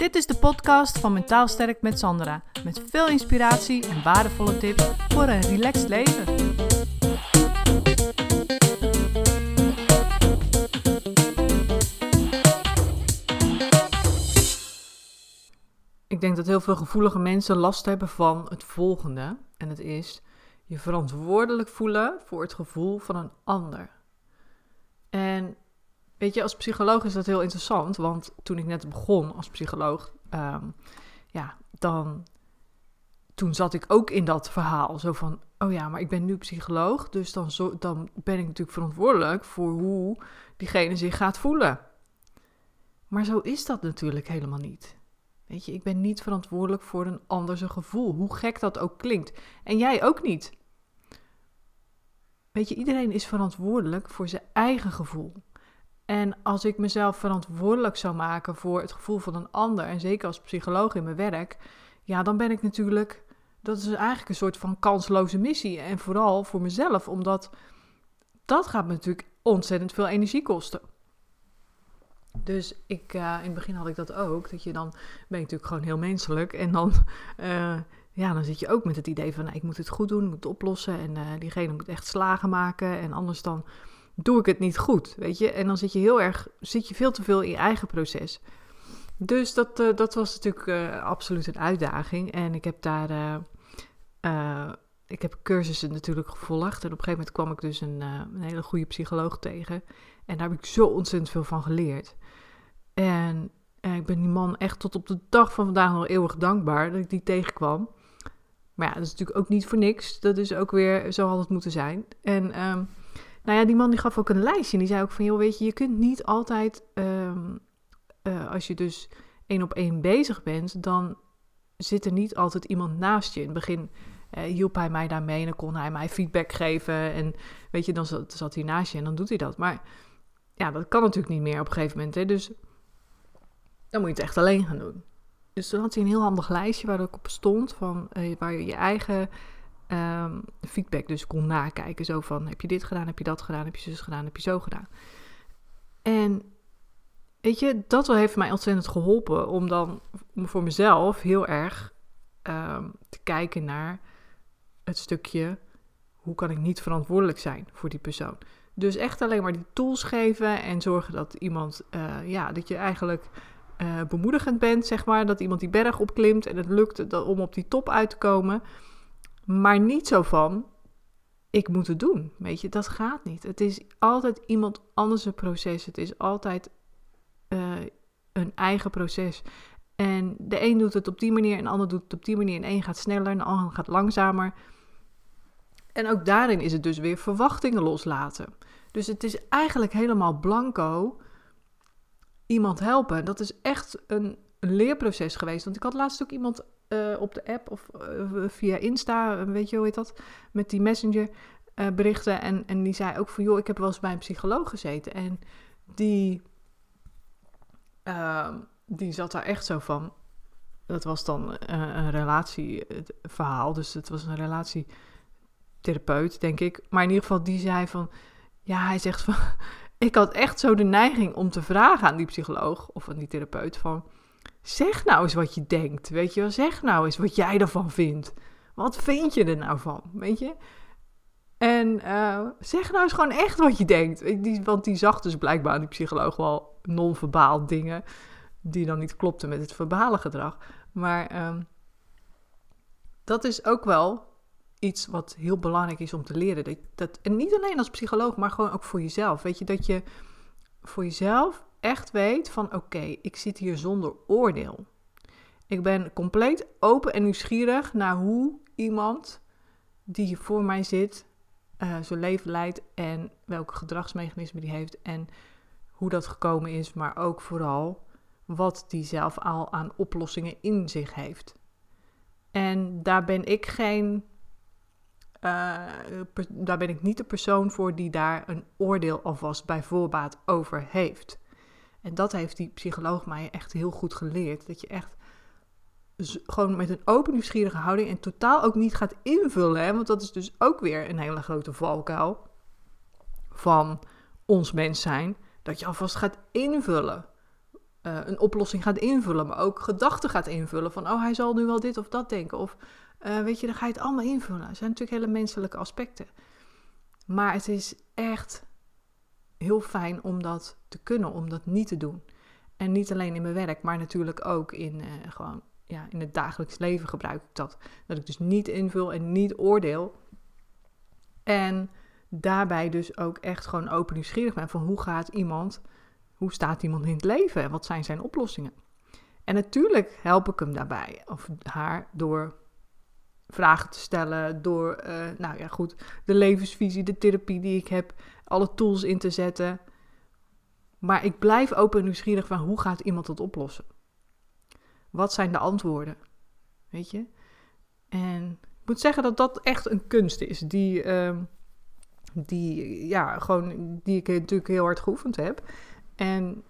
Dit is de podcast van Mentaal Sterk met Sandra. Met veel inspiratie en waardevolle tips voor een relaxed leven. Ik denk dat heel veel gevoelige mensen last hebben van het volgende. En het is je verantwoordelijk voelen voor het gevoel van een ander. En weet je, als psycholoog is dat heel interessant. Want toen ik net begon als psycholoog, ehm, ja, dan. Toen zat ik ook in dat verhaal. Zo van: oh ja, maar ik ben nu psycholoog. Dus dan, zo, dan ben ik natuurlijk verantwoordelijk voor hoe diegene zich gaat voelen. Maar zo is dat natuurlijk helemaal niet. Weet je, ik ben niet verantwoordelijk voor een ander zijn gevoel. Hoe gek dat ook klinkt. En jij ook niet. Weet je, iedereen is verantwoordelijk voor zijn eigen gevoel. En als ik mezelf verantwoordelijk zou maken voor het gevoel van een ander, en zeker als psycholoog in mijn werk, ja, dan ben ik natuurlijk, dat is eigenlijk een soort van kansloze missie. En vooral voor mezelf, omdat dat gaat me natuurlijk ontzettend veel energie kosten. Dus ik, uh, in het begin had ik dat ook, dat je dan ben ik natuurlijk gewoon heel menselijk en dan, uh, ja, dan zit je ook met het idee van, nou, ik moet het goed doen, ik moet het oplossen en uh, diegene moet echt slagen maken en anders dan doe ik het niet goed, weet je. En dan zit je heel erg, zit je veel te veel in je eigen proces. Dus dat, uh, dat was natuurlijk uh, absoluut een uitdaging. En ik heb daar, uh, ik heb cursussen natuurlijk gevolgd. En op een gegeven moment kwam ik dus een, een, hele goede psycholoog tegen. En daar heb ik zo ontzettend veel van geleerd. En ik ben die man echt tot op de dag van vandaag nog eeuwig dankbaar dat ik die tegenkwam. Maar ja, dat is natuurlijk ook niet voor niks. Dat is ook weer, zo had het moeten zijn. En... Um, nou ja, die man die gaf ook een lijstje. En die zei ook van, joh, weet je, je kunt niet altijd, um, uh, als je dus één op één bezig bent, dan zit er niet altijd iemand naast je. In het begin uh, hielp hij mij daarmee en dan kon hij mij feedback geven. En weet je, dan zat, zat hij naast je en dan doet hij dat. Maar ja, dat kan natuurlijk niet meer op een gegeven moment. Hè? Dus dan moet je het echt alleen gaan doen. Dus toen had hij een heel handig lijstje waar ook op stond van uh, waar je je eigen um, feedback dus kon nakijken. Zo van, heb je dit gedaan, heb je dat gedaan, heb je zus gedaan, heb je zo gedaan. En weet je, dat heeft mij ontzettend geholpen om dan voor mezelf heel erg um, te kijken naar het stukje, hoe kan ik niet verantwoordelijk zijn voor die persoon. Dus echt alleen maar die tools geven en zorgen dat iemand, uh, ja, dat je eigenlijk uh, bemoedigend bent, zeg maar. Dat iemand die berg opklimt en het lukt om op die top uit te komen. Maar niet zo van, ik moet het doen. Weet je, dat gaat niet. Het is altijd iemand anders een proces. Het is altijd uh, een eigen proces. En de een doet het op die manier en de ander doet het op die manier. En een gaat sneller en de ander gaat langzamer. En ook daarin is het dus weer verwachtingen loslaten. Dus het is eigenlijk helemaal blanco iemand helpen. Dat is echt een leerproces geweest. Want ik had laatst ook iemand uh, op de app of uh, via Insta, weet je hoe heet dat, met die messenger berichten. En, en die zei ook van, joh, ik heb wel eens bij een psycholoog gezeten. En die, ehm, die zat daar echt zo van. Dat was dan een relatieverhaal, dus het was een relatietherapeut, denk ik. Maar in ieder geval, die zei van, ja, hij zegt van, ik had echt zo de neiging om te vragen aan die psycholoog of aan die therapeut van Zeg nou eens wat je denkt, weet je wel. Zeg nou eens wat jij ervan vindt. Wat vind je er nou van, weet je? En uh, zeg nou eens gewoon echt wat je denkt. Die, want die zag dus blijkbaar die psycholoog wel non-verbaal dingen... die dan niet klopten met het verbale gedrag. Maar um, dat is ook wel iets wat heel belangrijk is om te leren. Dat, dat, en niet alleen als psycholoog, maar gewoon ook voor jezelf. Weet je, dat je voor jezelf echt weet van oké, ik zit hier zonder oordeel. Ik ben compleet open en nieuwsgierig naar hoe iemand die voor mij zit uh, zijn leven leidt en welke gedragsmechanismen die heeft en hoe dat gekomen is, maar ook vooral wat die zelf al aan oplossingen in zich heeft. En daar ben ik geen, uh, daar ben ik niet de persoon voor die daar een oordeel alvast bij voorbaat over heeft. En dat heeft die psycholoog mij echt heel goed geleerd. Dat je echt gewoon met een open nieuwsgierige houding en totaal ook niet gaat invullen. Hè? Want dat is dus ook weer een hele grote valkuil van ons mens zijn. Dat je alvast gaat invullen eh, een oplossing gaat invullen, maar ook gedachten gaat invullen. Van, oh, hij zal nu wel dit of dat denken. Of, uh, weet je, dan ga je het allemaal invullen. Dat zijn natuurlijk hele menselijke aspecten. Maar het is echt heel fijn om dat te kunnen, om dat niet te doen. En niet alleen in mijn werk, maar natuurlijk ook in, uh, gewoon, ja, in het dagelijks leven gebruik ik dat. Dat ik dus niet invul en niet oordeel. En daarbij dus ook echt gewoon open nieuwsgierig ben van hoe gaat iemand, hoe staat iemand in het leven en wat zijn zijn oplossingen. En natuurlijk help ik hem daarbij, of haar, door vragen te stellen, door, uh, nou ja goed, de levensvisie, de therapie die ik heb, alle tools in te zetten. Maar ik blijf open en nieuwsgierig van hoe gaat iemand dat oplossen? Wat zijn de antwoorden? Weet je? En ik moet zeggen dat dat echt een kunst is, die, uh, die, ja, gewoon, die ik natuurlijk heel hard geoefend heb. En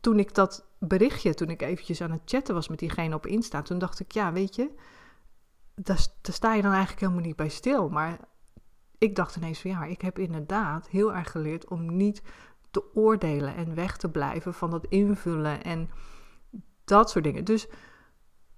toen ik dat berichtje, toen ik eventjes aan het chatten was met diegene op Insta, toen dacht ik, ja, weet je, daar, sta je dan eigenlijk helemaal niet bij stil. Maar ik dacht ineens van ja, ik heb inderdaad heel erg geleerd om niet te oordelen en weg te blijven van dat invullen en dat soort dingen. Dus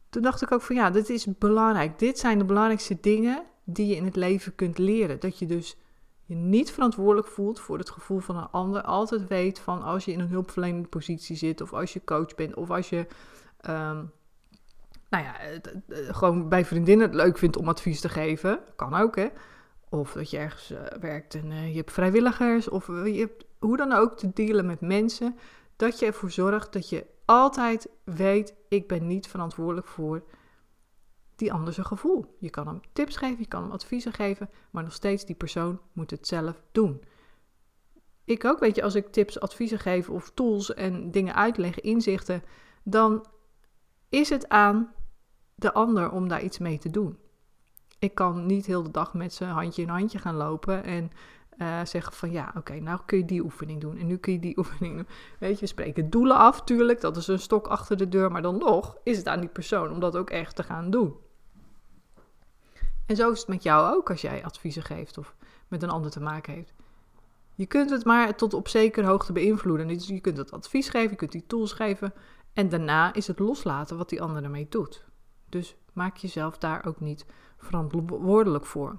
toen dacht ik ook van ja, dit is belangrijk. Dit zijn de belangrijkste dingen die je in het leven kunt leren. Dat je dus je niet verantwoordelijk voelt voor het gevoel van een ander. Altijd weet van als je in een hulpverlenende positie zit, of als je coach bent, of als je um, nou ja, gewoon bij vriendinnen het leuk vindt om advies te geven. Kan ook, hè. Of dat je ergens uh, werkt en je hebt vrijwilligers. Of je hebt hoe dan ook te dealen met mensen. Dat je ervoor zorgt dat je altijd weet: ik ben niet verantwoordelijk voor die ander zijn gevoel. Je kan hem tips geven, je kan hem adviezen geven, maar nog steeds die persoon moet het zelf doen. Ik ook, weet je, als ik tips, adviezen geef of tools en dingen uitleg, inzichten, dan is het aan de ander om daar iets mee te doen. Ik kan niet heel de dag met zijn handje in handje gaan lopen en uh, zeggen van ja, oké, nou kun je die oefening doen en nu kun je die oefening doen. Weet je, we spreken doelen af, tuurlijk, dat is een stok achter de deur, maar dan nog is het aan die persoon om dat ook echt te gaan doen. En zo is het met jou ook als jij adviezen geeft of met een ander te maken heeft. Je kunt het maar tot op zekere hoogte beïnvloeden. Dus je kunt het advies geven, je kunt die tools geven. En daarna is het loslaten wat die ander ermee doet. Dus maak jezelf daar ook niet verantwoordelijk voor.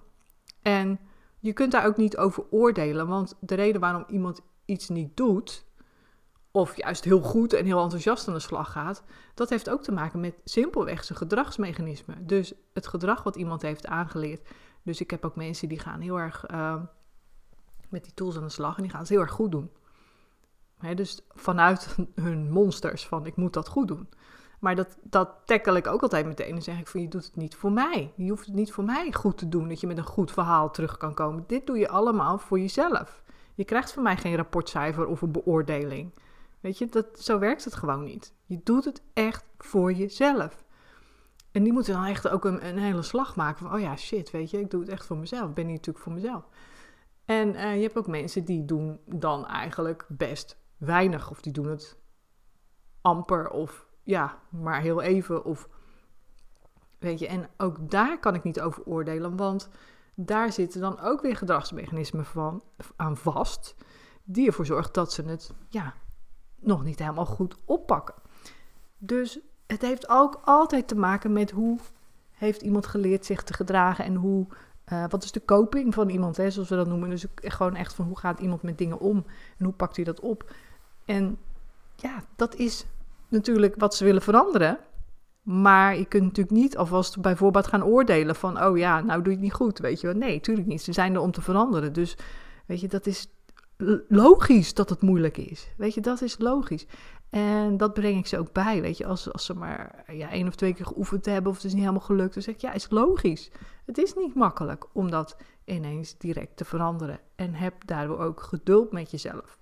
En je kunt daar ook niet over oordelen, want de reden waarom iemand iets niet doet, of juist heel goed en heel enthousiast aan de slag gaat, dat heeft ook te maken met simpelweg zijn gedragsmechanismen. Dus het gedrag wat iemand heeft aangeleerd. Dus ik heb ook mensen die gaan heel erg uh, met die tools aan de slag en die gaan het heel erg goed doen. dus vanuit hun monsters van ik moet dat goed doen. Maar dat, dat tackle ik ook altijd meteen. En zeg ik van je doet het niet voor mij. Je hoeft het niet voor mij goed te doen. Dat je met een goed verhaal terug kan komen. Dit doe je allemaal voor jezelf. Je krijgt van mij geen rapportcijfer of een beoordeling. Weet je, dat, zo werkt het gewoon niet. Je doet het echt voor jezelf. En die moeten dan echt ook een, hele slag maken van, oh ja, shit, weet je, ik doe het echt voor mezelf. Ik ben hier natuurlijk voor mezelf. En uh, je hebt ook mensen die doen dan eigenlijk best weinig. Of die doen het amper of ja, maar heel even. Of weet je, en ook daar kan ik niet over oordelen, want daar zitten dan ook weer gedragsmechanismen van, aan vast, die ervoor zorgen dat ze het ja, nog niet helemaal goed oppakken. Dus het heeft ook altijd te maken met hoe heeft iemand geleerd zich te gedragen en hoe, uh, wat is de coping van iemand, hè, zoals we dat noemen. Dus gewoon echt van hoe gaat iemand met dingen om en hoe pakt hij dat op. En ja, dat is natuurlijk wat ze willen veranderen. Maar je kunt natuurlijk niet alvast bijvoorbeeld gaan oordelen van, oh ja, nou doe je het niet goed, weet je wel. Nee, natuurlijk niet. Ze zijn er om te veranderen. Dus, weet je, dat is logisch dat het moeilijk is. Weet je, dat is logisch. En dat breng ik ze ook bij, weet je. Als, als ze maar ja, één of twee keer geoefend hebben of het is niet helemaal gelukt, dan zeg ik, ja, is logisch. Het is niet makkelijk om dat ineens direct te veranderen. En heb daardoor ook geduld met jezelf.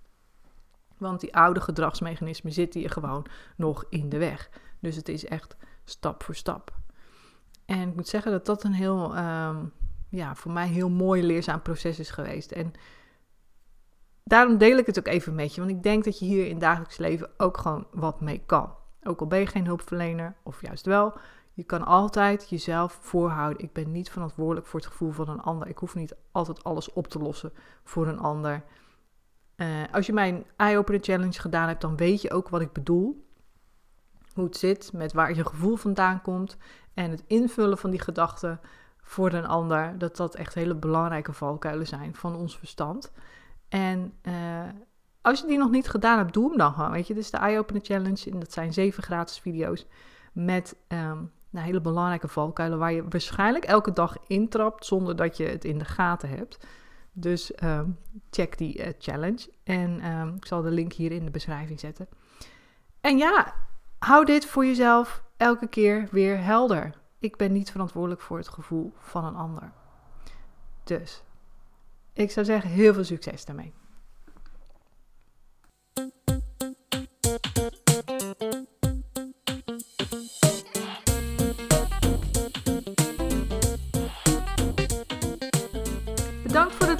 Want die oude gedragsmechanismen zitten je gewoon nog in de weg. Dus het is echt stap voor stap. En ik moet zeggen dat dat een heel, um, ja, voor mij heel mooi leerzaam proces is geweest. En daarom deel ik het ook even met je. Want ik denk dat je hier in dagelijks leven ook gewoon wat mee kan. Ook al ben je geen hulpverlener, of juist wel. Je kan altijd jezelf voorhouden. Ik ben niet verantwoordelijk voor het gevoel van een ander. Ik hoef niet altijd alles op te lossen voor een ander. Uh, als je mijn Eye-Opener Challenge gedaan hebt, dan weet je ook wat ik bedoel. Hoe het zit met waar je gevoel vandaan komt. En het invullen van die gedachten voor een ander. Dat dat echt hele belangrijke valkuilen zijn van ons verstand. En uh, als je die nog niet gedaan hebt, doe hem dan gewoon. Weet je, dit is de Eye Opener Challenge. En dat zijn zeven gratis video's met um, nou, hele belangrijke valkuilen waar je waarschijnlijk elke dag intrapt zonder dat je het in de gaten hebt. Dus um, check die uh, challenge. En um, ik zal de link hier in de beschrijving zetten. En ja, hou dit voor jezelf elke keer weer helder. Ik ben niet verantwoordelijk voor het gevoel van een ander. Dus ik zou zeggen, heel veel succes daarmee.